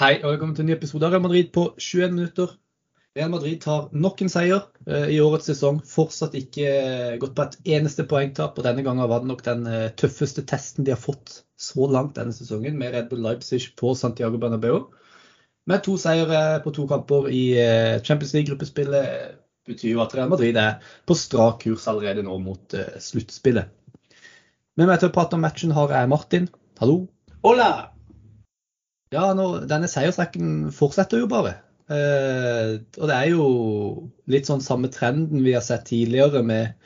Hei og velkommen til en ny episode av Real Madrid på 21 minutter. Real Madrid tar nok en seier eh, i årets sesong. Fortsatt ikke eh, gått på et eneste poengtap. Og denne gangen var det nok den eh, tøffeste testen de har fått så langt denne sesongen, med Red Bull Leipzig på Santiago Bernabeu. Med to seire på to kamper i Champions League-gruppespillet betyr jo at Real Madrid er på strak kurs allerede nå mot sluttspillet. Med meg til å prate om matchen har jeg Martin. Hallo. Hola! Ja, nå, denne seiersrekken fortsetter jo bare. Eh, og det er jo litt sånn samme trenden vi har sett tidligere med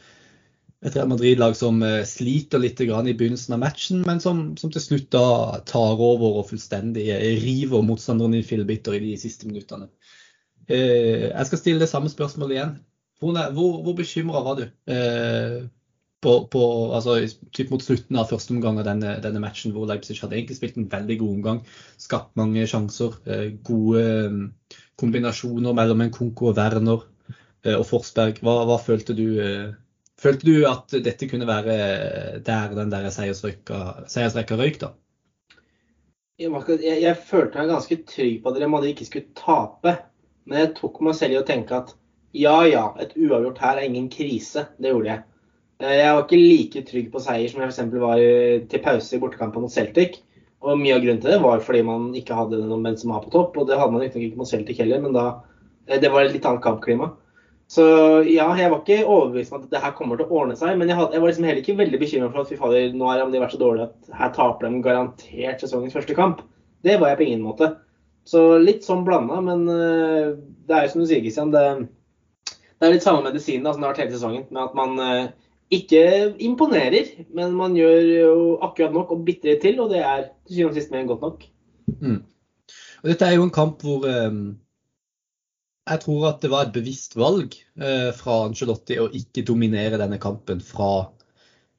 et Real Madrid-lag som eh, sliter litt i begynnelsen av matchen, men som, som, til slutt da tar over og fullstendig eh, river motstanderen i fillebiter i de siste minuttene. Jeg skal stille det samme spørsmålet igjen. Hvor, hvor, hvor bekymra var du på, på, altså, typ mot slutten av første omgang av denne, denne, matchen, hvor Leipzig hadde egentlig spilt en veldig god omgang, skapt mange sjanser, gode kombinasjoner mellom en Konko og Werner eh, og Forsberg. Hva, hva følte du? Eh, følte du at dette kunne være der den der seiersrekka røyk, da? Jeg, jeg, jeg, følte meg ganske trygg på at Real Madrid ikke skulle tape. Men jeg tok meg selv i å tenke at ja ja, et uavgjort her er ingen krise. Det gjorde jeg. Eh, jeg var ikke like trygg på seier som jeg f.eks. var til pause i bortekampen mot Celtic. Og Mye av grunnen til det var fordi man ikke hadde noen Benzema på topp. og Det hadde man ikke mot Celtic heller, men da, eh, det var et litt annet kampklima. Så ja, jeg var ikke overbevist om at det her kommer til å ordne seg. Men jeg, hadde, jeg var liksom heller ikke veldig bekymra for at fy fader, nå har de vært så dårlige at her taper de garantert sesongens første kamp. Det var jeg på ingen måte. Så litt sånn blanda, men uh, det er jo som du sier, Kristian. Det, det, er litt samme medisin som det har vært hele sesongen. Med at man ikke imponerer, men man gjør jo akkurat nok og bitte litt til, og det er til syvende og sist mer enn godt nok. Mm. Og dette er jo en kamp hvor um, jeg tror at det var et bevisst valg uh, fra Angelotti å ikke dominere denne kampen fra,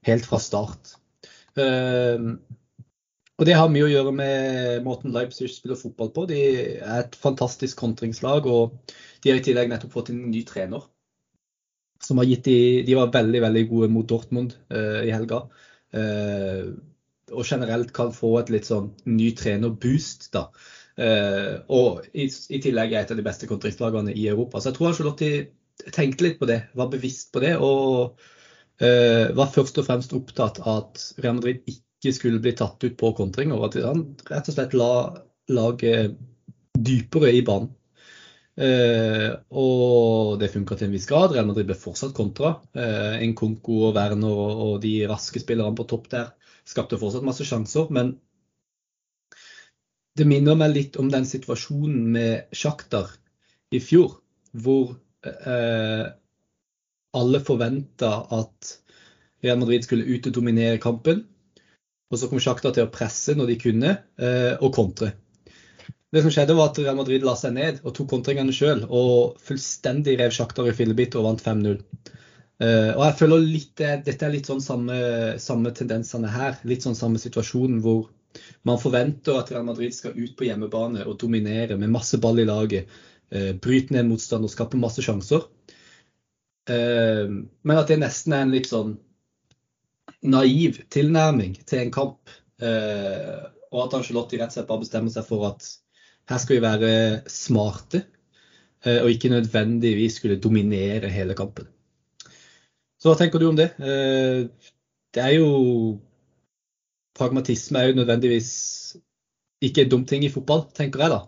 helt fra start. Uh, og Det har mye å gjøre med måten Leipzig spiller fotball på. De er et fantastisk kontringslag, og de har i tillegg nettopp fått en ny trener som har gitt de, de var veldig veldig gode mot Dortmund uh, i helga. Uh, og generelt kan få et litt sånn ny trener-boost, da. Uh, og i, i, tillegg er et av de beste kontraktlagene i Europa. Så jeg tror Charlotte tenkte litt på det, var bevisst på det. Og var først og fremst opptatt av at Real Madrid ikke skulle bli tatt ut på kontring, og at han rett og slett la laget dypere i banen. Eh, og det funka til en viss grad. Real Madrid ble fortsatt kontra. Eh, Konko og Werner og, de raske spillerne på topp der skapte fortsatt masse sjanser. Men det minner meg litt om den situasjonen med Sjaktar i fjor, hvor eh, alle forventa at Real Madrid skulle ut og dominere kampen. Og så kom Sjaktar til å presse når de kunne, eh, og kontre. Det som skjedde var at Real Madrid la seg ned og tok kontringene sjøl. Og fullstendig rev Sjaktar i fillebiter og vant 5-0. Uh, eh, og jeg føler litt, Dette er litt sånn samme, samme, tendensene her. Litt sånn samme situasjonen hvor man forventer at Real Madrid skal ut på hjemmebane og dominere med masse ball i laget. Uh, bryte ned motstand og skape masse sjanser. Uh, men at det nesten er en litt sånn naiv tilnærming til en kamp. og at Angelotti rett og slett bare bestemmer seg for at her skal vi være smarte, eh, og ikke nødvendigvis skulle dominere hele kampen. Så hva tenker du om det? Eh, det er jo Pragmatisme er jo nødvendigvis ikke en dum ting i fotball, tenker jeg da.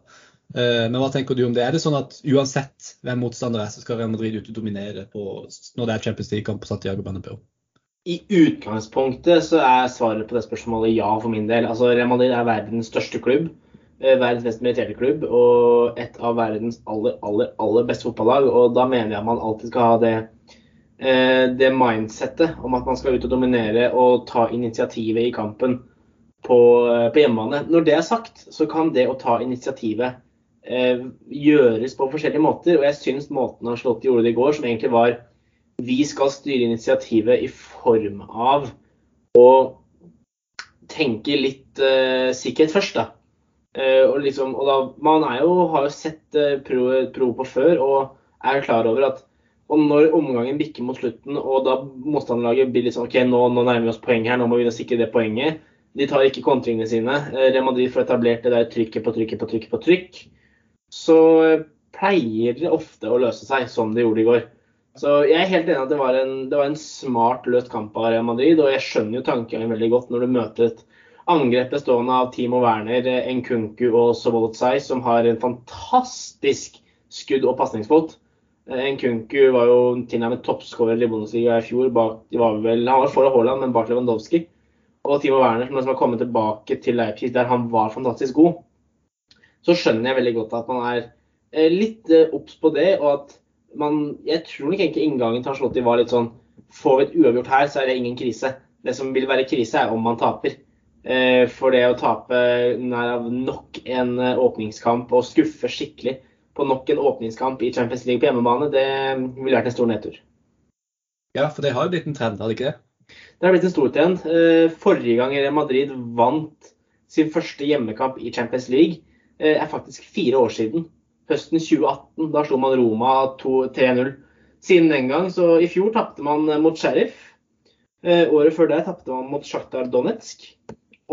Eh, men hva tenker du om det? Er det sånn at uansett hvem motstander er, så skal Real Madrid ut og dominere på, når det er Champions League-kamp på Santiago Bernabeu? I utgangspunktet så er svaret på det spørsmålet ja for min del. Altså Real Madrid er verdens største klubb. Eh, verdens mest meritterte klubb og et av verdens aller, aller, aller beste fotballag. Og da mener jeg man alltid skal ha det, eh, det mindsettet om at man skal ut og dominere og ta initiativet i kampen på, eh, på hjemmebane. Når det er sagt, så kan det å ta initiativet gjøres på forskjellige måter. Og jeg syns måten Ancelotti gjorde det i går, som egentlig var vi skal styre initiativet i form av å tenke litt uh, sikkerhet først, da. Uh, og liksom, og da, man jo, har jo sett uh, pro, pro, på før og er klar over at og når omgangen bikker mot slutten, og da motstanderlaget blir litt sånn OK, nå, nå nærmer vi oss poeng her, nå må vi sikre det poenget. De tar ikke kontringene sine. Real Madrid får etablert det der trykket på trykket på trykket på trykk. Så pleier det ofte å løse seg, som det gjorde i går. Så jeg er helt enig at det var en, det var en smart løst kamp av Real Madrid, og jeg skjønner jo tankegangen veldig godt når du møter et angrep bestående av Timo Werner, Nkunku og Sobolzai, som har en fantastisk skudd- og pasningsfot. Nkunku var jo tilnærmet toppskårer i Bundesliga i fjor. Bak, var vel, han var foran Haaland, men bak Lewandowski. Og Timo Werner, som har kommet tilbake til Leipzig, der han var fantastisk god. Så skjønner jeg veldig godt at man er eh, litt eh, obs på det, og at man, jeg tror nok egentlig inngangen til Ancelotti var litt sånn Får vi et uavgjort her, så er det ingen krise. Det som vil være krise, er om man taper. Eh, for det å tape nær av nok en eh, åpningskamp og skuffe skikkelig på nok en åpningskamp i Champions League på hjemmebane, det ville vært en stor nedtur. Ja, for det har jo blitt en trend, har det ikke det? Det har blitt en stor trend. Eh, forrige gang Real Madrid vant sin første hjemmekamp i Champions League, er faktisk fire år siden høsten 2018. Da slo man Roma 3-0. Siden den gang, så i fjor tapte man mot Sheriff. Året før det tapte man mot Sjaktar Donetsk.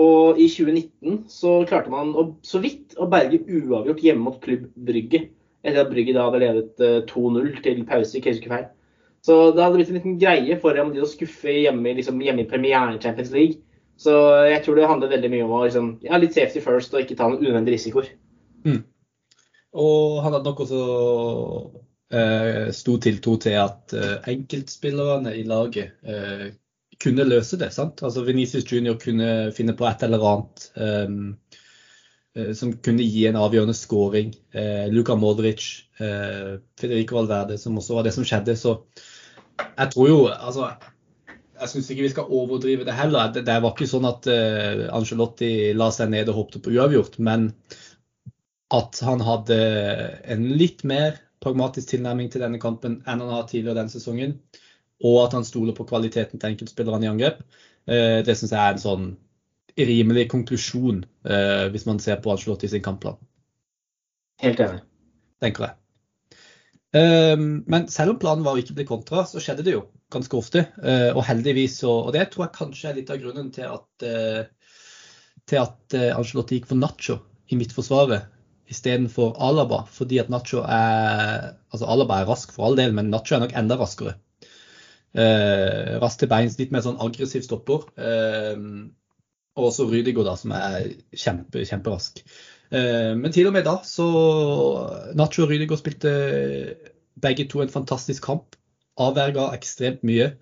Og i 2019 så klarte man å, så vidt å berge uavgjort hjemme mot klubb Brygge. Etter at Brygge da hadde ledet 2-0 eh, til pause i Kautokeino. Så det hadde blitt en liten greie for dem å skuffe hjemme, liksom, hjemme i premieren i Champions League. Så jeg tror det handler veldig mye om å liksom, ja, litt safety first og ikke ta noen unødvendige risikoer. Mm. Og han hadde nok også eh, stor tiltro til at eh, enkeltspillerne i laget eh, kunne løse det. sant? Altså Venezia Junior kunne finne på et eller annet eh, som kunne gi en avgjørende scoring. Uh, Luka Modric, Federico Valverde, som også var det som skjedde. Så jeg tror jo altså jeg syns ikke vi skal overdrive det heller. Det var ikke sånn at uh, Angelotti la seg ned og håpte på uavgjort. Men at han hadde en litt mer pragmatisk tilnærming til denne kampen enn han har tidligere denne sesongen. Og at han stoler på kvaliteten til enkeltspillerne i angrep. Eh, det syns jeg er en sånn rimelig konklusjon eh, hvis man ser på Ancelotti sin kampplan. Helt enig. Tenker jeg. Eh, men selv om planen var å ikke bli kontra, så skjedde det jo ganske ofte. Og heldigvis, og det tror jeg kanskje er litt av grunnen til at, til at Ancelotti gikk for Nacho i midtforsvaret istedenfor Alaba. Fordi at Nacho er Altså Alaba er rask for all del, men Nacho er nok enda raskere. Eh, raskt til beins, litt mer sånn aggressiv stopper. Eh, og også Rydiger, da, som er kjempe, kjemperask. Eh, men til og med da så Nacho og Rydiger spilte begge to en fantastisk kamp. Avverga ekstremt mye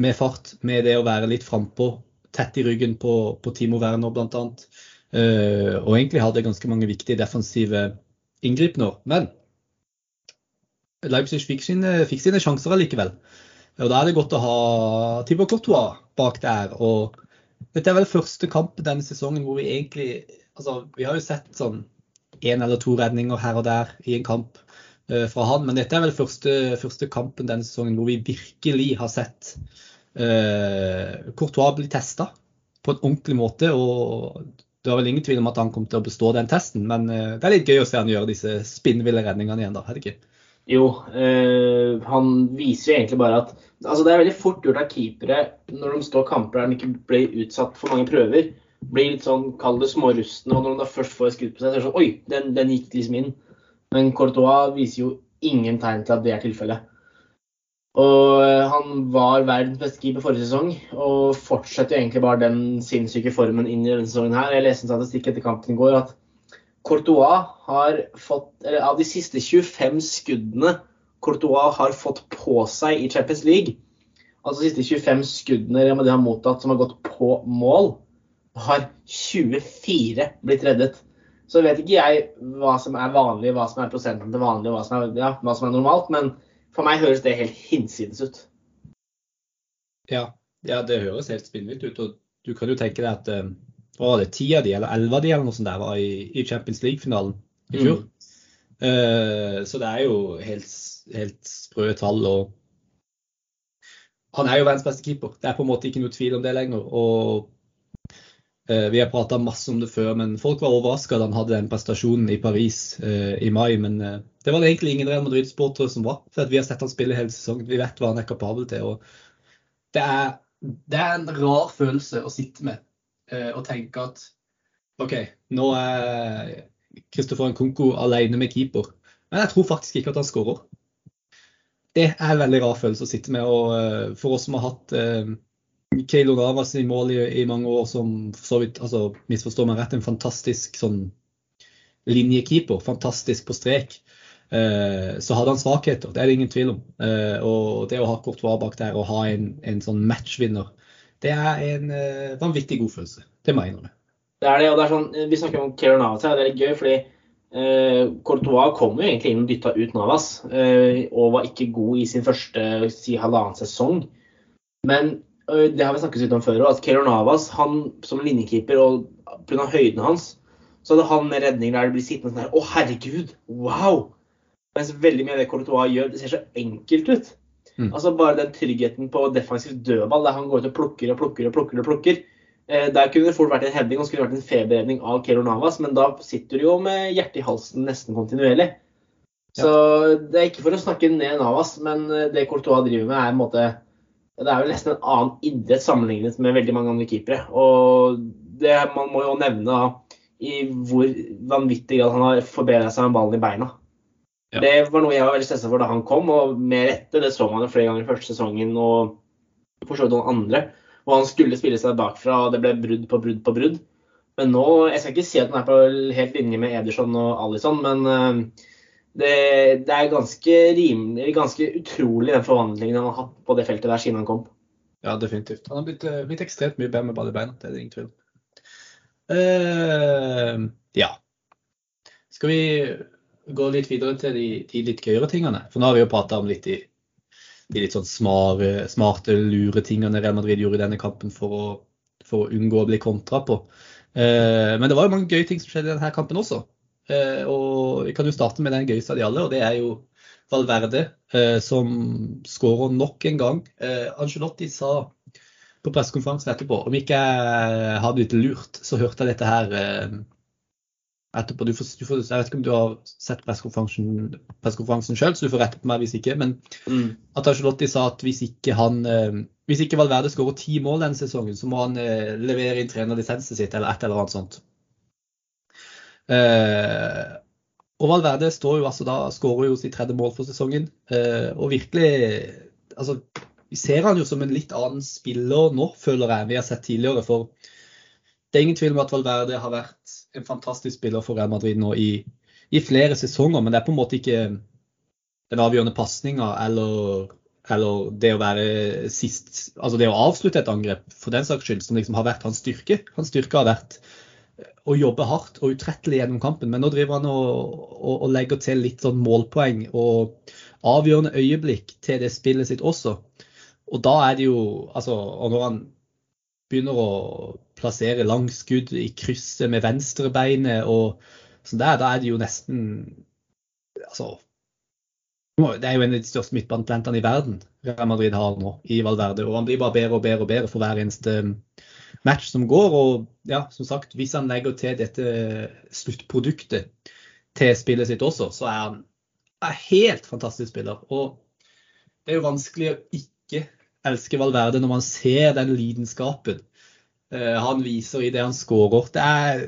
med fart, med det å være litt frampå, tett i ryggen på, på Timo Werner bl.a. Uh, og egentlig hadde ganske mange viktige defensive inngripener. Men Leipzig fikk sine, fikk sine sjanser allikevel. Og da er det godt å ha Tibor Courtois bak der. Og dette er vel første kamp denne sesongen hvor vi egentlig Altså, vi har jo sett sånn én eller to redninger her og der i en kamp uh, fra han, men dette er vel første, første kampen denne sesongen hvor vi virkelig har sett uh, Courtois bli testa på en ordentlig måte. Og det var vel ingen tvil om at han kom til å bestå den testen, men uh, det er litt gøy å se han gjøre disse spinnville redningene igjen, da, er det ikke? Jo, øh, han viser jo egentlig bare at altså Det er veldig fort gjort av keepere når de står kamper der de ikke blir utsatt for mange prøver. Blir litt sånn, kall det smårustne, og når de da først får skudd på seg, så er det sånn Oi, den, den gikk liksom inn. Men Courtois viser jo ingen tegn til at det er tilfellet. Og eh, han var verdens beste keeper forrige sesong, og fortsetter egentlig bare den sinnssyke formen inn i denne sesongen her. Jeg leste en statistikk etter kampen i går at Courtois har fått, av de siste 25 skuddene Courtois har fått på seg i Champions League, altså de siste 25 skuddene de har mottatt som har gått på mål, har 24 blitt reddet. Så vet ikke jeg hva som er vanlig, hva som er prosenten til vanlig, hva som er, ja, hva som er normalt. men for meg høres det helt hinsides ut. Ja, ja, det høres helt spinnvilt ut. Og du kan jo tenke deg at eh, var det ti av de, eller elleve av de eller noe sånt der var i, i Champions League-finalen i fjor. Mm. Uh, så det er jo helt, helt sprø tall. og Han er jo verdens beste keeper. Det er på en måte ikke noe tvil om det lenger. og Eh, vi har prata masse om det før, men folk var overraska da han hadde den prestasjonen i Paris eh, i mai. Men eh, det var det egentlig ingen Real Madrid-sportere som var. For vi har sett han spille hele sesongen. Vi vet hva han er kapabel til. det er, det er, en rar følelse å sitte med og tenke at OK, nå er Kristoffer Nkunku alene med keeper. Men jeg tror faktisk ikke at han skårer. Det er en veldig rar følelse å sitte med. Og eh, for oss som har hatt eh, Keilo Navas i mål i, i, mange år, som for så vidt, altså misforstår meg rett, en fantastisk sånn linjekeeper. Fantastisk på strek. Eh, så hadde han svakheter, det er det ingen tvil om. Eh, og det å ha Courtois bak der og ha en, en sånn matchvinner, det er en uh, vanvittig god følelse. Det må jeg. Det er det, og det er sånn, Vi snakker om Keiro Navas her, det er litt gøy, fordi uh, Courtois kom jo egentlig inn og dytta ut Navas, Uh, og var ikke god i sin første si, halvannen sesong. Men uh, det har vi snakket litt om før, at Keiro Navas han som linjekeeper og pga. høyden hans, så hadde han en redning der det blir sittende sånn her Å, herregud! Wow! Mens veldig mye av det Courtois gjør, det ser så enkelt ut. Mm. Altså Bare den tryggheten på defensiv dødball, der han går ut og plukker og plukker og plukker. og plukker. Eh, der kunne det fort vært en heading og skulle vært en feberredning av Keiro Navas, men da sitter du jo med hjertet i halsen nesten kontinuerlig. Så ja. det er ikke for å snakke ned Navas, men eh, det Courtois driver med, er en måte Det er jo nesten en annen idrett sammenlignet med veldig mange andre keepere. Og det, man må jo nevne i hvor vanvittig grad han har forbedra seg med ballen i beina. Ja. Det var noe jeg var veldig stressa for da han kom, og med rette. Det så man jo flere ganger i første sesongen og for så vidt noen andre. Og han skulle spille seg bakfra, og det ble brudd på brudd på brudd. Men nå Jeg skal ikke si at han er på helt linje med Ederson og Alison, men eh, det, det, er ganske rimelig, ganske utrolig den forvandlingen han har hatt på det feltet der siden han kom. Ja, definitivt. Han har blitt, eh, blitt ekstremt mye bedre med ball i beina, det er det ingen tvil om. Uh, ja. Skal vi gå litt videre til de, de litt gøyere tingene. For nå har vi jo prata om litt de, de litt sånn smarte, smarte, lure tingene Real Madrid gjorde i denne kampen for å, for å unngå å bli kontra på. Eh, men det var jo mange gøye ting som skjedde i denne kampen også. Eh, og vi kan jo starte med den gøyeste av de alle, og det er jo Valverde eh, som skårer nok en gang. Eh, Angelotti sa på pressekonferansen etterpå om ikke jeg hadde blitt lurt, så hørte jeg dette her eh, etterpå. Du får, du får, jeg vet ikke om du har sett pressekonferansen, sjøl, så du får rette på meg hvis ikke. Men mm. at Charlotte sa at hvis ikke han eh, hvis ikke Valverde skårer ti mål denne sesongen, så må han eh, levere inn trenerlisensen sitt eller et eller annet sånt. Eh, og Valverde står jo altså da, skårer jo sitt tredje mål for sesongen. Eh, og virkelig altså, Vi ser han jo som en litt annen spiller nå, føler jeg, enn vi har sett tidligere. For det er ingen tvil om at Valverde har vært en fantastisk spiller for Real Madrid nå i, i, flere sesonger, men det er på en måte ikke den avgjørende pasninga eller, eller, det å være sist Altså det å avslutte et angrep, for den saks skyld, som liksom har vært hans styrke. Hans styrke har vært å jobbe hardt og utrettelig gjennom kampen, men nå driver han og, og, og legger til litt sånn målpoeng og avgjørende øyeblikk til det spillet sitt også. Og da er det jo Altså, og når han begynner å plassere langskudd i krysset med venstrebeinet og sånn der, da er det jo nesten Altså det er jo en av de største midtbanetalentene i verden Real Madrid har nå, i Valverde. Og han blir bare bedre og bedre og bedre for hver eneste match som går. Og ja, som sagt, hvis han legger til dette sluttproduktet til spillet sitt også, så er han en helt fantastisk spiller. Og det er jo vanskelig å ikke elske Valverde når man ser den lidenskapen han viser i det han skårer. Det er,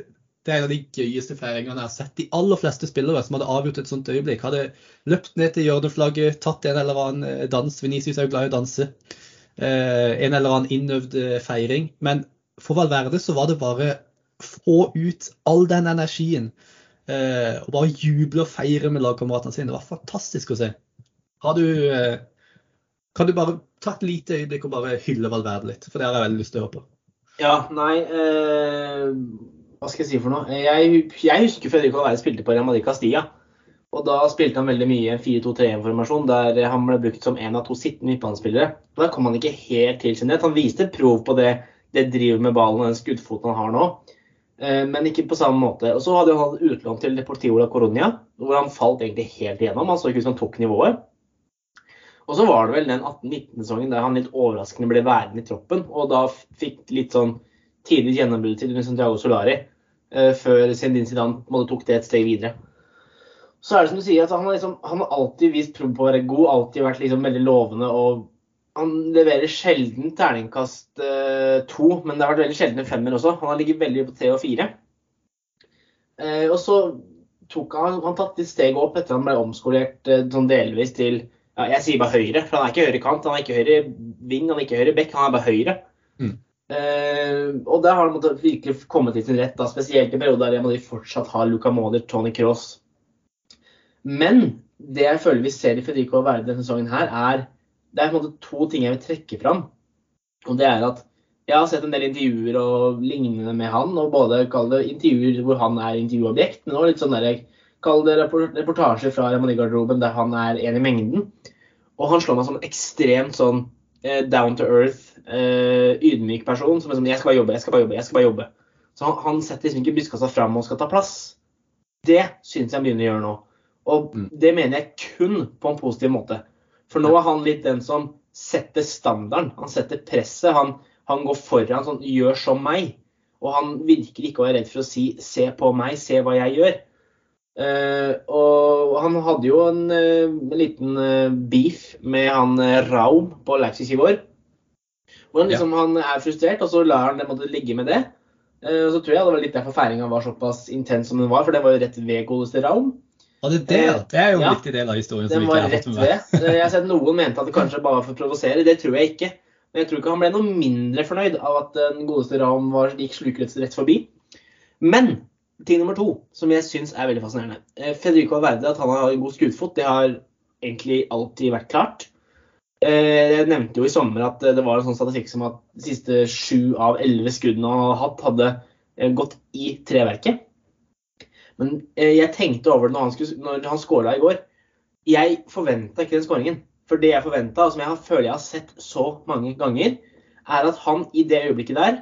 det er en av de gøyeste feiringene jeg har sett. De aller fleste spillere som hadde avgjort et sånt øyeblikk, hadde løpt ned til hjørneflagget, tatt en eller annen eh, dans. Venicius er jo glad i å danse. Eh, en eller annen innøvd feiring. Men for Valverde så var det bare få ut all den energien. Og bare juble og feire med lagkameratene sine. Det var fantastisk å se. Har du Kan du bare ta et lite øyeblikk og bare hylle Valverde litt? For det har jeg veldig lyst til å høre på. Ja, nei eh, Hva skal jeg si for noe? Jeg, jeg husker Fredrik Alveire spilte på Real Madrid Castilla. Og da spilte han veldig mye 4-2-3-informasjon, der han ble brukt som en av to sittende midtbanespillere. Da kom han ikke helt til sin rett. Han viste prov på det, det drivet med ballen og den skuddfoten han har nå. Eh, men ikke på samme måte. Og Så hadde han utlån til Deportivo la Coronia, hvor han falt egentlig helt igjennom. Han så ikke ut som han tok nivået. Og så var det vel den 18-19-sesongen der han litt overraskende ble værende i troppen, og da fikk litt sånn tidlig gjennombrudd til Santiago Solari, eh, før Zendin Zidane tok det et steg videre. Så er det som du sier, at han har, liksom, han har alltid vist prov på å være god, alltid vært liksom veldig lovende og han leverer sjelden terningkast eh, to, men det har vært veldig sjelden en femmer også. Han har ligget veldig på tre og fire. Eh, og så tok han, han tatt litt steg opp etter han ble omskolert eh, sånn delvis til ja, Jeg sier bare høyre, for han er ikke høyre kant, han er ikke høyre ving, han er ikke høyre bekk, han er bare høyre. Mm. Uh, og der har han virkelig kommet til sin rett, da, spesielt i perioder der de fortsatt har Luca Modric, Tony Cross. Men det jeg føler vi ser i Federico Verde denne sesongen her, er det er på en måte to ting jeg vil trekke fram. Og det er at jeg har sett en del intervjuer og lignende med han, og både kall det intervjuer hvor han er intervjuobjekt, men også litt sånn der, kall det reportasjer fra Remani-garderoben der han er en i mengden. Og han slår meg som en ekstremt sånn eh, down to earth, eh, ydmyk person. Som sånn Jeg skal bare jobbe, jeg skal bare jobbe, jeg skal bare jobbe. Så han, han setter liksom ikke brystkassa fram og skal ta plass. Det syns jeg han begynner å gjøre nå. Og Mm. det mener jeg kun på en positiv måte. For nå er han litt den som setter standarden. Han setter presset. Han, han går foran sånn gjør som meg. Og han virker ikke å være redd for å si se på meg, se hva jeg gjør. Eh, og han hadde jo en, uh, liten uh, beef med han Raum på Leipzig i vår. Hvor han liksom han er frustrert, og så lar han det måtte ligge med det. Og så tror jeg det var litt derfor feiringa var såpass intens som den var, for det var jo rett ved godeste Raum. Ja, det, det, det er jo en Ja. viktig del av historien. som Den var har rett ved. Jeg har sett noen mente at det kanskje bare var for å provosere. Det tror jeg ikke. Men jeg tror ikke han ble noe mindre fornøyd av at den godeste Raum var, gikk slukrett rett forbi. Men ting nummer to, som jeg syns er veldig fascinerende. Eh, Federico Verde, at han har god skuddfot, det har egentlig alltid vært klart. Eh, Jeg nevnte jo i sommer at det var en sånn statistikk som at de siste sju av elleve skuddene han har hatt, hadde eh, gått i treverket. Men jeg tenkte over det når han, skulle, han skåra i går. Jeg forventa ikke den skåringen. For det jeg forventa, og som jeg føler jeg har sett så mange ganger, er at han i det øyeblikket der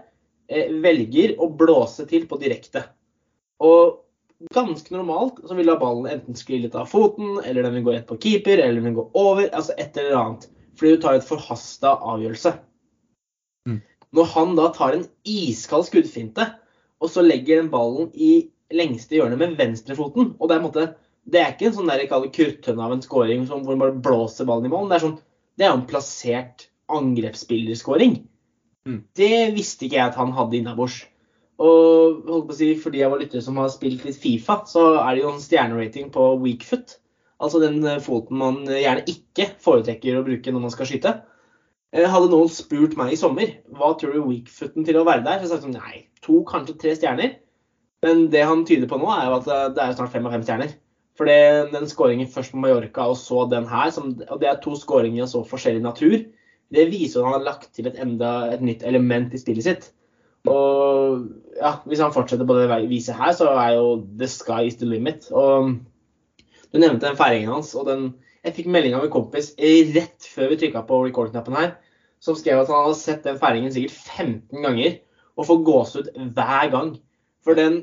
velger å blåse til på direkte. Og ganske normalt så vil da ballen enten skli litt av foten, eller den vil gå rett på keeper, eller den vil gå over. Altså et eller annet. Fordi du tar et forhasta avgjørelse. Mm. Når han da tar en iskald skuddfinte, og så legger den ballen i lengste hjørnet med venstrefoten og Det er, en måte, det er ikke en sånn der jeg kaller kruttønne av en scoring som, hvor man bare blåser ballen i mål. Det er, sånn, det er en plassert angrepsspillerskåring. Mm. Det visste ikke jeg at han hadde innabords. Og holdt på å si, for de av våre lyttere som har spilt litt Fifa, så er det jo en stjernerating på weakfoot. Altså den eh, foten man gjerne ikke foretrekker å bruke når man skal skyte. Eh, Hadde noen spurt meg i sommer hva tror du weak-footen til å være der, så jeg sagt sånn, nei, to, kanskje tre stjerner. Men det han tyder på nå, er jo at eh, det er snart fem av fem stjerner. For den skåringen først på Mallorca og så den her, som, og det er to skåringer av så forskjellig natur, det viser at han har lagt til et enda et nytt element i spillet sitt. Og ja, hvis han fortsetter på det viset her, så er jo the sky is the limit. Og du nevnte den feiringen hans, og den Jeg fikk melding av en kompis rett før vi trykka på record-knappen her, som skrev at han hadde sett den feiringen sikkert 15 ganger og får gåsehud hver gang. For den,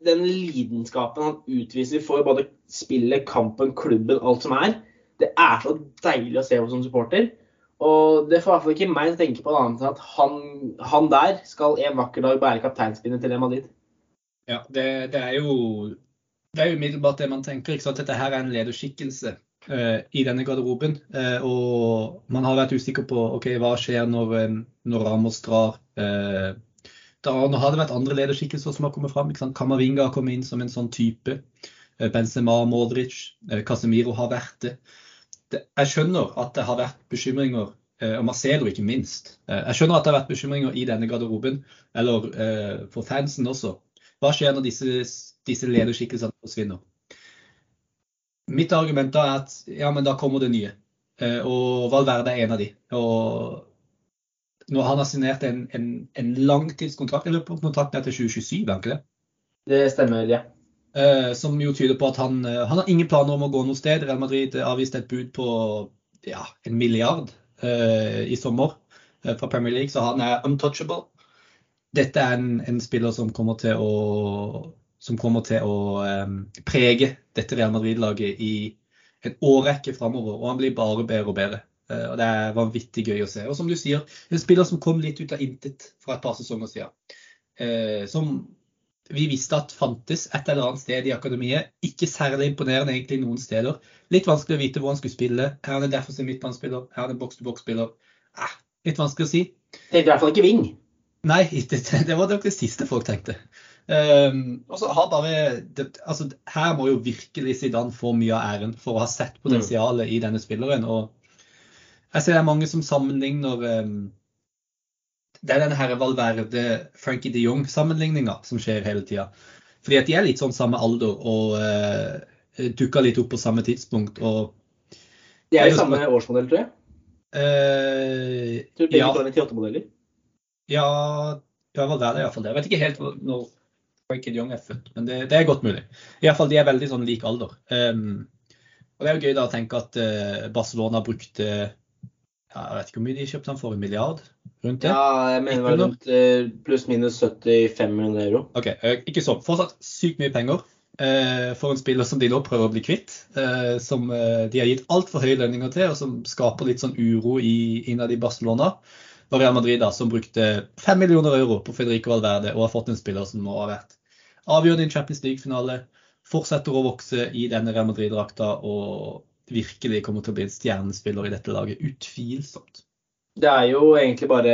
den lidenskapen han utviser for både spillet, kampen, klubben, alt som er, det er så deilig å se på som supporter. Og det får i hvert fall ikke meg til å tenke på noe annet enn at han, han der skal en vakker dag bære kapteinspinnet til Real Madrid. Ja, det, det er jo det er umiddelbart det man tenker. ikke sant? Dette her er en lederskikkelse uh, i denne garderoben. Uh, og man har vært usikker på ok, hva skjer når, eh, når Ramos drar. Uh, da, nå har det vært andre lederskikkelser som har kommet fram. ikke sant? Kamavinga har kommet inn som en sånn type. Benzema, Modric, Casemiro har vært det. Det. Jeg skjønner at det har vært bekymringer, eh, og Marcelo ikke minst. Eh, jeg skjønner at det har vært bekymringer i denne garderoben, eller eh, for fansen også. Hva skjer når disse, disse lederskikkelsene forsvinner? Mitt argument da er at ja, men da kommer det nye. Og Valverde er en av de. Og når han har signert en, en, en langtidskontrakt, eller kontrakten er til 2027, er han ikke det? Det stemmer, ja. Eh, som jo tyder på at han, eh, han har ingen planer om å gå noe sted. Real Madrid avviste et bud på ja, en milliard eh, i sommer eh, fra Premier League, så han er untouchable. Dette er en, en spiller som kommer til å, som kommer til å eh, prege dette Real Madrid-laget i en årrekke framover. Og han blir bare bedre og bedre. Eh, og Det er vanvittig gøy å se. Og som du sier, en spiller som kom litt ut av intet for et par sesonger siden. Eh, som vi visste at fantes et eller annet sted i akademiet. Ikke særlig imponerende egentlig noen steder. Litt vanskelig å vite hvor han skulle spille. Her Er han en defensiv midtbanespiller? Er han en boks-til-boks-spiller? eh, litt vanskelig å si. Tenkte i hvert fall ikke Ving. Nei, det, det var nok det siste folk tenkte. Um, og så har bare det, altså, Her må jo virkelig Zidane få mye av æren for å ha sett potensialet i denne spilleren. og jeg ser det er mange som sammenligner um, Det er denne her Valverde-Frankie de Jong-sammenligninga som skjer hele tida. Fordi at de er litt sånn samme alder og uh, dukka litt opp på samme tidspunkt. og De er i samme årsmodell, tror jeg. Uh, tror begge ja. to er 98-modeller. Ja, ja, Valverde er iallfall det. Jeg vet ikke helt når Frankie de Jong er født, men det, det er godt mulig. Iallfall de er veldig sånn lik alder. Um, og det er jo gøy da å tenke at uh, Barcelona brukte Jeg vet ikke hvor mye de kjøpte han for, en milliard? Rundt det? Ja, jeg mener det var rundt uh, pluss-minus 75 millioner euro. Ok, uh, Ikke så. Fortsatt sykt mye penger for en spiller som de nå prøver å bli kvitt. som de har gitt altfor høye lønninger til, og som skaper litt sånn uro i, innad i Barcelona og Real Madrid da, som brukte 5 millioner euro på Federico Valverde og har fått en spiller som nå har vært avgjørende i en Champions League-finale, fortsetter å vokse i denne Real Madrid-drakta og virkelig kommer til å bli en stjernespiller i dette laget. Utvilsomt. Det er jo egentlig bare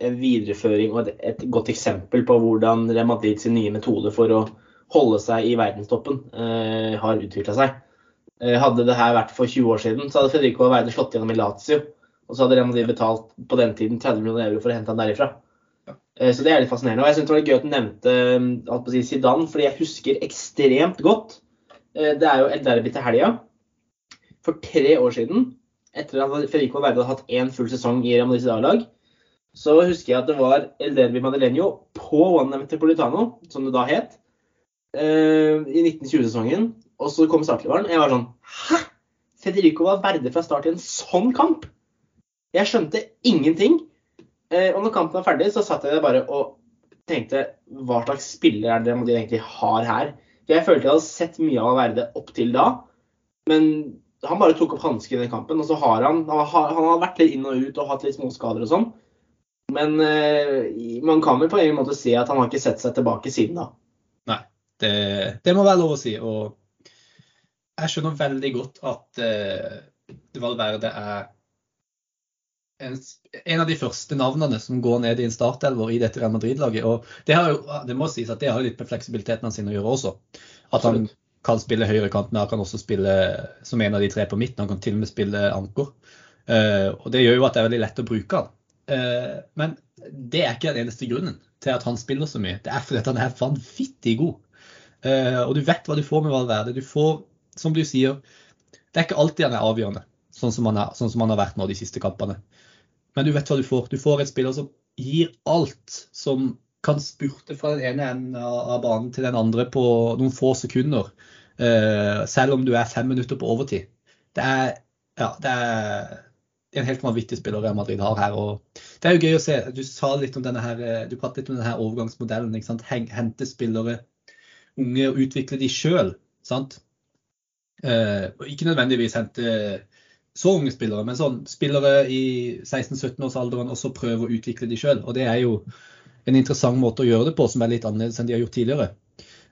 en videreføring og et, godt eksempel på hvordan Real Madrid sin nye metode for å holde seg i verdenstoppen eh, har utvikla seg. Eh, hadde det her vært for 20 år siden, så hadde Fredrico Valverde slått gjennom i Lazio. Og så hadde Real Madrid betalt på den tiden 30 millioner euro for å hente han derifra. Eh, så det er litt fascinerende. Og jeg syns det var gøy at du nevnte si Zidane, fordi jeg husker ekstremt godt. Eh, det er jo El Derby til helga. For tre år siden, etter at Federico Verde hadde hatt én full sesong i Real Madrids A-lag, så husker jeg at det var El Derby Madeleño på One Metropolitano, som det da het, eh, i 1920-sesongen. Og så kom startelveren. Jeg var sånn Hæ?! Federico var Valverde fra start i en sånn kamp! Jeg skjønte ingenting. Eh, og når kampen var ferdig, så satt jeg der bare og tenkte hva slags spiller er det de egentlig har her? For jeg følte jeg hadde sett mye av Verde opp til da, men han bare tok opp hansken i den kampen. Og så har han, han har, han har vært litt inn og ut og hatt litt småskader og sånn. Men eh, man kan vel på en måte si at han har ikke sett seg tilbake siden da. Nei, det, det må være lov å si. Og jeg skjønner veldig godt at eh, Valverde er en, en, av de første navnene som går ned i en startelver i dette Real Madrid-laget. og det, har jo, det må sies at det har litt med fleksibiliteten sin å gjøre også. At han kan spille høyrekanten, han kan også spille som en av de tre på midten. Han kan til og med spille anker. Uh, og Det gjør jo at det er veldig lett å bruke han. Uh, men det er ikke den eneste grunnen til at han spiller så mye. Det er fordi han er vanvittig god. Uh, og du vet hva du får med Valverde. Du får, som du sier, det er ikke alltid han er avgjørende, sånn som han, er, sånn som han har vært nå de siste kampene. Men du vet hva du får. Du får en spiller som gir alt. Som kan spurte fra den ene enden av banen til den andre på noen få sekunder. Uh, selv om du er fem minutter på overtid. Det er, ja, det er en helt vanvittig spiller Real Madrid har her. og Det er jo gøy å se. Du litt her, du pratet litt om denne her overgangsmodellen. Hente spillere unge og utvikle de sjøl. Uh, ikke nødvendigvis hente så unge spillere, men sånn spillere i 16-17-årsalderen også prøve å utvikle de sjøl. Og det er jo en interessant måte å gjøre det på, som er litt annerledes enn de har gjort tidligere.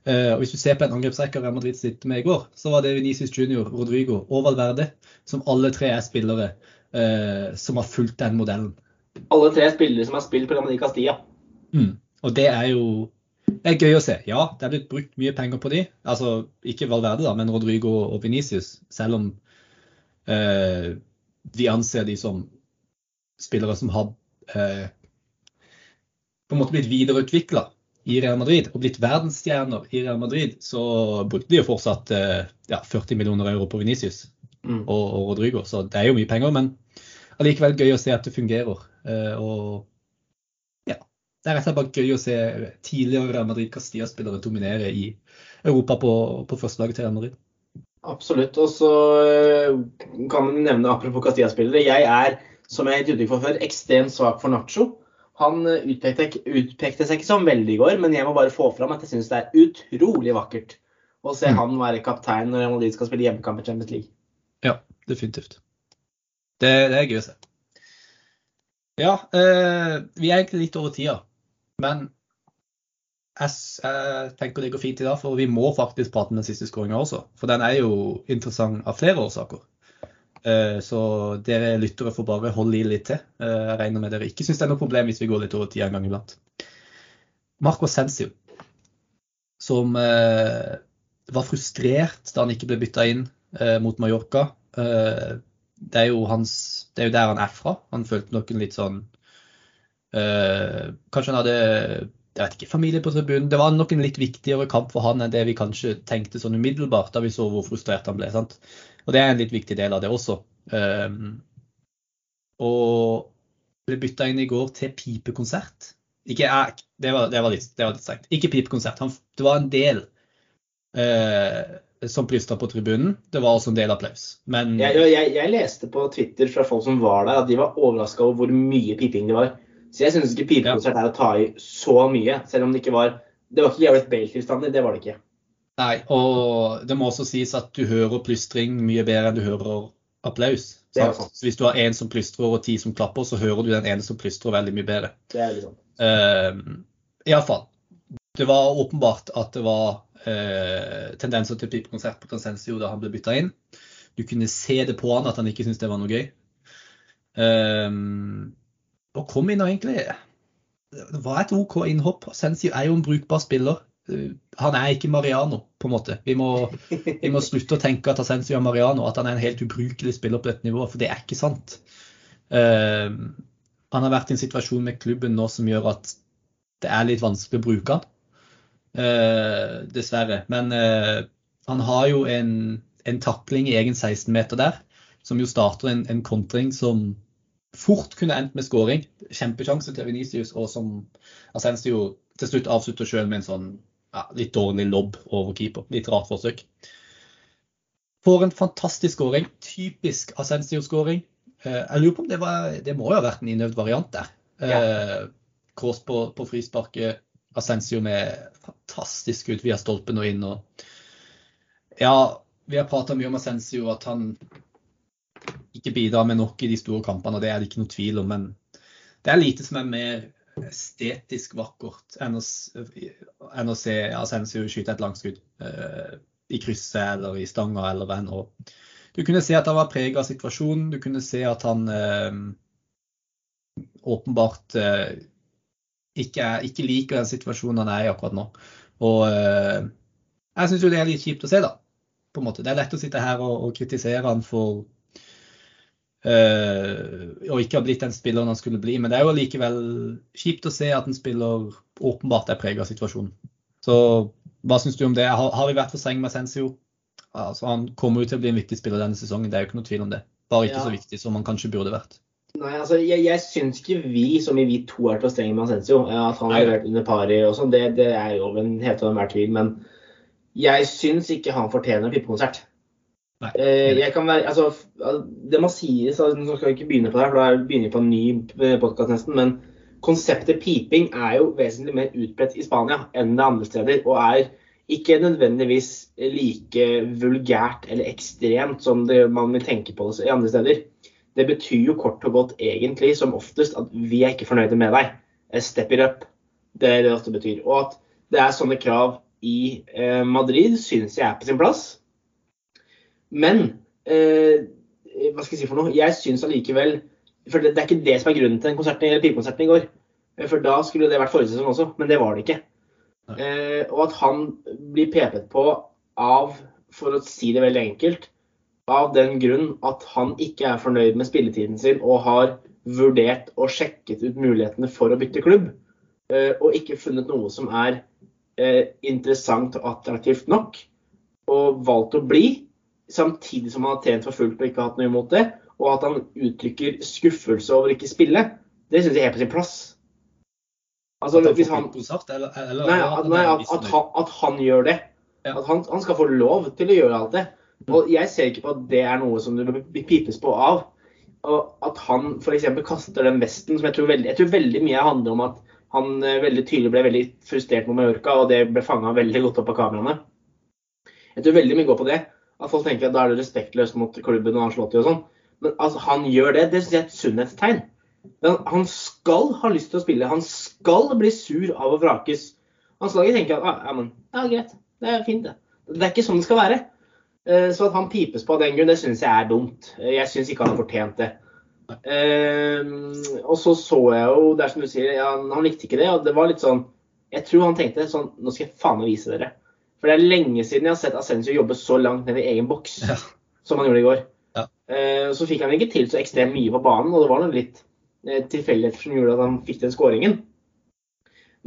Uh, og Hvis du ser på en angrepsrekke Real Madrid sitter med i går, så var det Venicius Junior, Rodrigo og Valverde, som alle tre er spillere uh, som har fulgt den modellen. Alle tre er spillere som har spilt på Real Madrid Castilla. Mm. Og det er jo det er gøy å se. Ja, det er blitt brukt mye penger på de. Altså ikke Valverde, da, men Rodrigo og Venicius. Selv om Eh, de anser de som spillere som har eh, på en måte blitt videreutvikla i Real Madrid og blitt verdensstjerner i Real Madrid, så brukte de jo fortsatt eh, ja, 40 millioner euro på Venicius mm. og, og, Rodrigo. Så det er jo mye penger, men allikevel gøy å se at det fungerer. og ja, det er rett og slett bare gøy å se tidligere Real Madrid Castilla-spillere dominere i Europa på, på førstelaget til Real Madrid. Absolutt. Og så eh, kan man nevne, apropos Castilla-spillere, jeg er, som jeg har gitt uttrykk for før, ekstremt svak for Nacho. Han eh, utpekte, utpekte, seg ikke som veldig i går, men jeg må bare få fram at jeg syns det er utrolig vakkert å se mm. han være kaptein når Real Madrid skal spille hjemmekamp i Champions League. Ja, definitivt. Det, det er gøy å se. Ja, eh, vi er egentlig litt over tida. Men jeg, jeg, tenker det går fint i dag, for vi må faktisk prate om den siste skåringa også. For den er jo interessant av flere årsaker. Så dere lyttere får bare holde i litt til. Jeg regner med dere ikke syns det er noe problem hvis vi går litt over tida en gang iblant. Marco Sensio, som var frustrert da han ikke ble bytta inn mot Mallorca. Det er, jo hans, det er jo der han er fra. Han følte nok en litt sånn Kanskje han hadde jeg vet ikke, familie på tribunen. Det var nok en litt viktigere kamp for han enn det vi kanskje tenkte sånn umiddelbart da vi så hvor frustrert han ble. sant? Og det er en litt viktig del av det også. Um, og ble bytta inn i går til pipekonsert. Ikke, det, var, det, var litt, det var litt sterkt. Ikke pipekonsert. Han, det var en del uh, som plystra på tribunen. Det var også en del applaus. Men jeg, jeg, jeg leste på Twitter fra folk som var der, at de var overraska over hvor mye piping det var. Så jeg syns ikke pipekonsert er å ta i så mye, selv om det ikke var Det var ikke Gareth Bale-tilstander, det var det ikke. Nei, og det må også sies at du hører plystring mye bedre enn du hører applaus. Så hvis du har én som plystrer og ti som klapper, så hører du den ene som plystrer veldig mye bedre. Det er liksom. Uh, Iallfall. Det var åpenbart at det var uh, tendenser til pipekonsert på Transensio da han ble bytta inn. Du kunne se det på han at han ikke syntes det var noe gøy. Um, og kom inn og egentlig Det var et OK innhopp. Sensio er jo en brukbar spiller. Han er ikke Mariano, på en måte. Vi må, vi må slutte å tenke at Asensio er Mariano, at han er en helt ubrukelig spiller på dette nivået, for det er ikke sant. Uh, han har vært i en situasjon med klubben nå som gjør at det er litt vanskelig å bruke han. Uh, dessverre. Men uh, han har jo en, en takling i egen 16-meter der, som jo starter en, en kontring som fort kunne endt med skåring. Kjempesjanse til Venicius, og som Asensio til slutt avslutter sjøl med en sånn ja, litt dårlig lobb over keeper. Litt rart forsøk. Får en fantastisk skåring. Typisk Asensio-skåring. Eh, jeg lurer på om det, var, det må jo ha vært en innøvd variant der. Ja. Kors på, på frisparket. Asensio med fantastisk skudd via stolpen og inn. Og ja, vi har prata mye om Asensio, at han ikke bidrar med nok i de store kampene, og det er det ikke noe tvil om. Men det er lite som er mer estetisk vakkert enn å, enn å se Asensio skyte et langskudd uh, i krysset eller i stanga eller hva enn. Du kunne se at han var prega av situasjonen. Du kunne se at han uh, åpenbart uh, ikke, er, ikke, liker den situasjonen han er i akkurat nå. Og jeg syns jo det er litt kjipt å se, da. På en måte. Det er lett å sitte her og, og kritisere han for og ikke har blitt den spilleren han skulle bli. Men det er jo likevel kjipt å se at en spiller åpenbart er preget av situasjonen. Så hva syns du om det? Har, har vi vært for strenge med Sensio? Altså, han kommer jo til å bli en viktig spiller denne sesongen, det er jo ikke noe tvil om det. Bare ikke ja. så viktig som han kanskje burde vært. Nei, altså, jeg, jeg syns ikke vi, som i vi to, er for strenge med Sensio At han har vært under pari og sånn, det, det, er jo en helt og enhver tvil. Men jeg syns ikke han fortjener pippekonsert. Eh, jeg kan være, altså, det må sies, altså, Nå skal vi ikke begynne på det, her, for da begynner vi på en ny eh, podkast nesten. Men konseptet piping er jo vesentlig mer utbredt i Spania enn det andre steder. Og er ikke nødvendigvis like vulgært eller ekstremt som det, man vil tenke på det i andre steder. Det betyr jo kort og godt egentlig som oftest at vi er ikke fornøyde med deg. Eh, step it up. Det er det det ofte betyr. Og at det er sånne krav i Madrid, syns jeg er på sin plass. Men eh, hva skal jeg si for noe? Jeg syns allikevel For det, det, er ikke det som er grunnen til den konserten, eller pipekonserten i går. Eh, for da skulle det vært forrige sesong også, men det var det ikke. Eh, og at han blir pepet på av, for å si det veldig enkelt, av den grunn at han ikke er fornøyd med spilletiden sin og har vurdert og sjekket ut mulighetene for å bytte klubb, eh, og ikke funnet noe som er eh, interessant og attraktivt nok, og valgt å bli, samtidig som han har trent for fullt og ikke hatt noe imot det, og at han uttrykker skuffelse over ikke spille, det syns jeg er på sin plass. Altså, at, han, konsert, eller, eller, nei, at, nei, at, at, han, at, han, gjør det. Ja. At han, han, skal få lov til å gjøre alt det. Mm. Og jeg ser ikke på at det er noe som det blir pipes på av. Og at han f.eks. kaster den vesten, som jeg tror, veldig, jeg tror veldig mye handler om at han eh, veldig tydelig ble veldig frustrert med Mallorca, og det ble fanga veldig godt opp av kameraene. Jeg tror veldig mye går på det. At folk tenker at da er det respektløst mot klubben og i og sånn. Men altså, han gjør det. Det syns jeg er et sunnhetstegn. Han skal ha lyst til å spille. Han skal bli sur av å vrakes. Han skal ikke tenke at ah, ja, men, ja, greit, det er fint, det. Det er ikke sånn det skal være. Eh, Så at han pipes på av den grunn, det syns jeg er dumt. Eh, Jeg syns ikke han har fortjent det. Eh, og så så jeg jo, det er som du sier, ja, han likte ikke det. Og det var litt sånn Jeg tror han tenkte sånn Nå skal jeg faen meg vise dere. For det er lenge siden jeg har sett Ascencio jobbe så langt ned i egen boks Ja. som han gjorde i går. Ja. Eh, så fikk han ikke til så ekstremt mye på banen, og det var noe litt eh, tilfeldigheter som gjorde at han fikk den skåringen.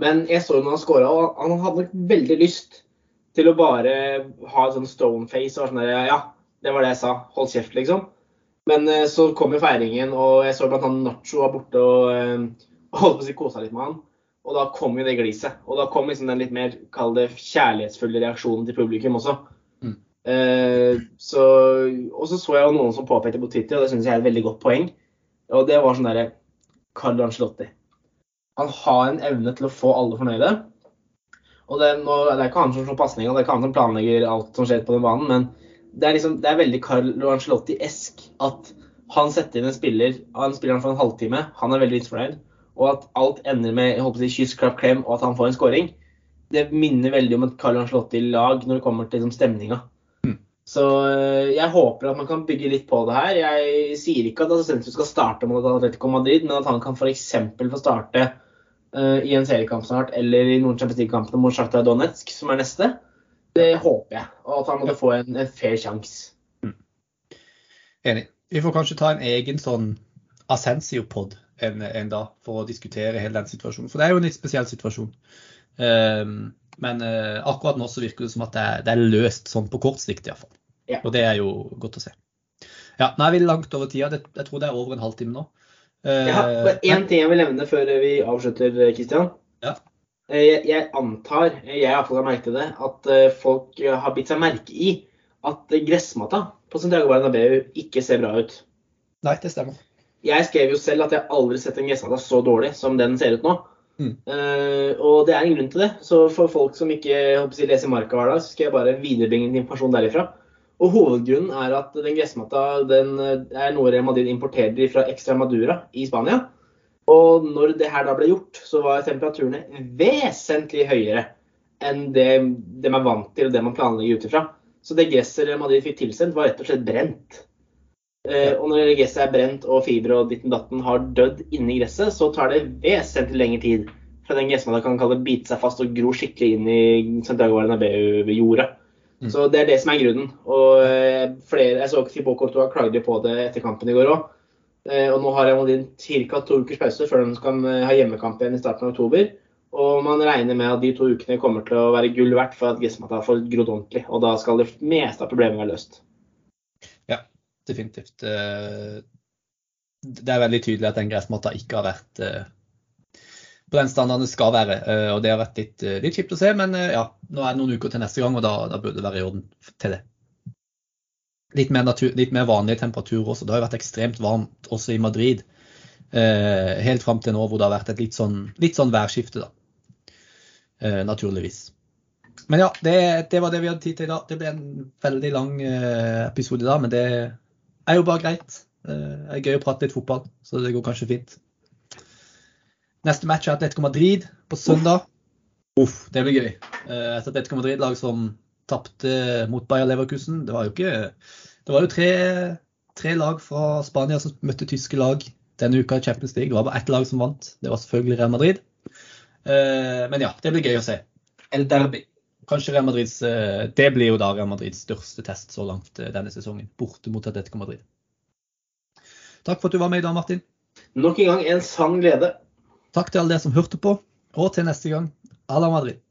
Men jeg så jo når han skåra, og han hadde nok veldig lyst til å bare ha et sånn stone face og sånn der Ja, det var det jeg sa. Hold kjeft, liksom. Men eh, så kom jo feiringen, og jeg så blant annet Nacho var borte og holdt på å si kosa litt med han. Og da kom jo det gliset. Og da kom liksom den litt mer, kall det kjærlighetsfulle reaksjonen til publikum også. Mm. Eh, så, og så så jeg jo noen som påpekte på Twitter, og det syns jeg er et veldig godt poeng. Og det var sånn derre Carl Angelotti. Han har en evne til å få alle fornøyde. Og det, nå, det er ikke han som slår pasninga, det er ikke han som planlegger alt som skjer på den banen, men det er, liksom, det er veldig Carl Angelotti-esk at han setter inn en spiller han spiller han for en halvtime, han er veldig misfornøyd, og at alt ender med jeg håper kyss, klapp, klem, og at han får en scoring. Det minner veldig om et Carlo Ancelotti-lag når det kommer til liksom, stemninga. Mm. Så øh, jeg håper at man kan bygge litt på det her. Jeg sier ikke at Asensio skal starte mot Atletico Madrid, men at han kan f.eks. få starte uh, i en seriekamp snart, eller i noen Champions mot Sjakta Donetsk, som er neste. Det håper jeg. Og at han måtte få en, en fair sjanse. Enig. Vi får kanskje ta en egen sånn Ascensio-pod en, en dag for å diskutere hele den situasjonen. For det er jo en litt spesiell situasjon. Ehm, men eh, akkurat nå så virker det som at det er, det er løst sånn på kort sikt iallfall. Ja. Og det er jo godt å se. Ja, nå er vi langt over tida. Jeg tror det er over en halvtime nå. Eh, bare én ting jeg vil nevne før vi avslutter, Kristian. Ja. Jeg, jeg antar, jeg i hvert fall har merket det, at eh, folk eh, har bitt seg merke i at eh, gressmatta på Santiago Bernabeu ikke ser bra ut. Nei, det stemmer. Jeg skrev jo selv at jeg aldri sett en gressmatte så dårlig som den ser ut nå. Mm. Uh, og det er en grunn til det. Så for folk som ikke jeg leser Marka hver dag, så skal jeg bare viderebringe litt informasjon derifra. Og hovedgrunnen er at den gressmatta den eh, er noe Real Madrid importerer fra Extremadura i Spania. Og når det her da ble gjort, så var temperaturene vesentlig høyere enn det de er vant til og det man planlegger ut ifra. Så det gresset Real Madrid fikk tilsendt, var rett og slett brent. Eh, og når gresset er brent og fibre og ditten datten har dødd inni gresset, så tar det vesentlig lengre tid fra den gressmatta kan kalle bite seg fast og gro skikkelig inn i Santiago Bernabeu-jorda. Mm. Så det er det som er grunnen. Og eh, flere, jeg så Thibaut Courtois klagde på det etter kampen i går òg. Og nå har Madrid ca. to ukers pause før de eh, ha hjemmekamp igjen i starten av oktober. Og man regner med at de to ukene kommer til å være gull verdt for at gressmatta får grodd ordentlig. Og da skal det meste av problemet være løst. Definitivt. Eh, Det er veldig tydelig at den gressmatta ikke har vært eh, på den standarden det skal være. eh, Og det har vært litt, litt kjipt å se, men ja, nå er det noen uker til neste gang, og da, da burde det være i orden til det. Litt mer, natur, litt mer vanlige temperaturer også. Det har jo vært ekstremt varmt også i Madrid. Helt fram til nå hvor det har vært et litt sånn, litt sånn værskifte, da. Naturligvis. Men ja, det, det var det vi hadde tid til i dag. Det ble en veldig lang episode da, men det er jo bare greit. Eh, Det er gøy å prate litt fotball, så det går kanskje fint. Neste match er Atletico Madrid på søndag. Uff, det blir gøy. Eh, Et Atletico Madrid-lag som tapte mot Bayer Leverkusen. Det var jo ikke Det var jo tre, tre lag fra Spania som møtte tyske lag denne uka i Champions League. Det var bare ett lag som vant. Det var selvfølgelig Real Madrid. Eh, Men ja, det blir gøy å se. El Derby. Kanskje Real Madrids eh, Det blir jo da Real Madrids største test så langt eh, denne sesongen. Borte mot Atletico Madrid. Takk for at du var med i dag, Martin. Nok en gang en sann glede. Takk til alle dere som hørte på. Og til neste gang, à la Madrid.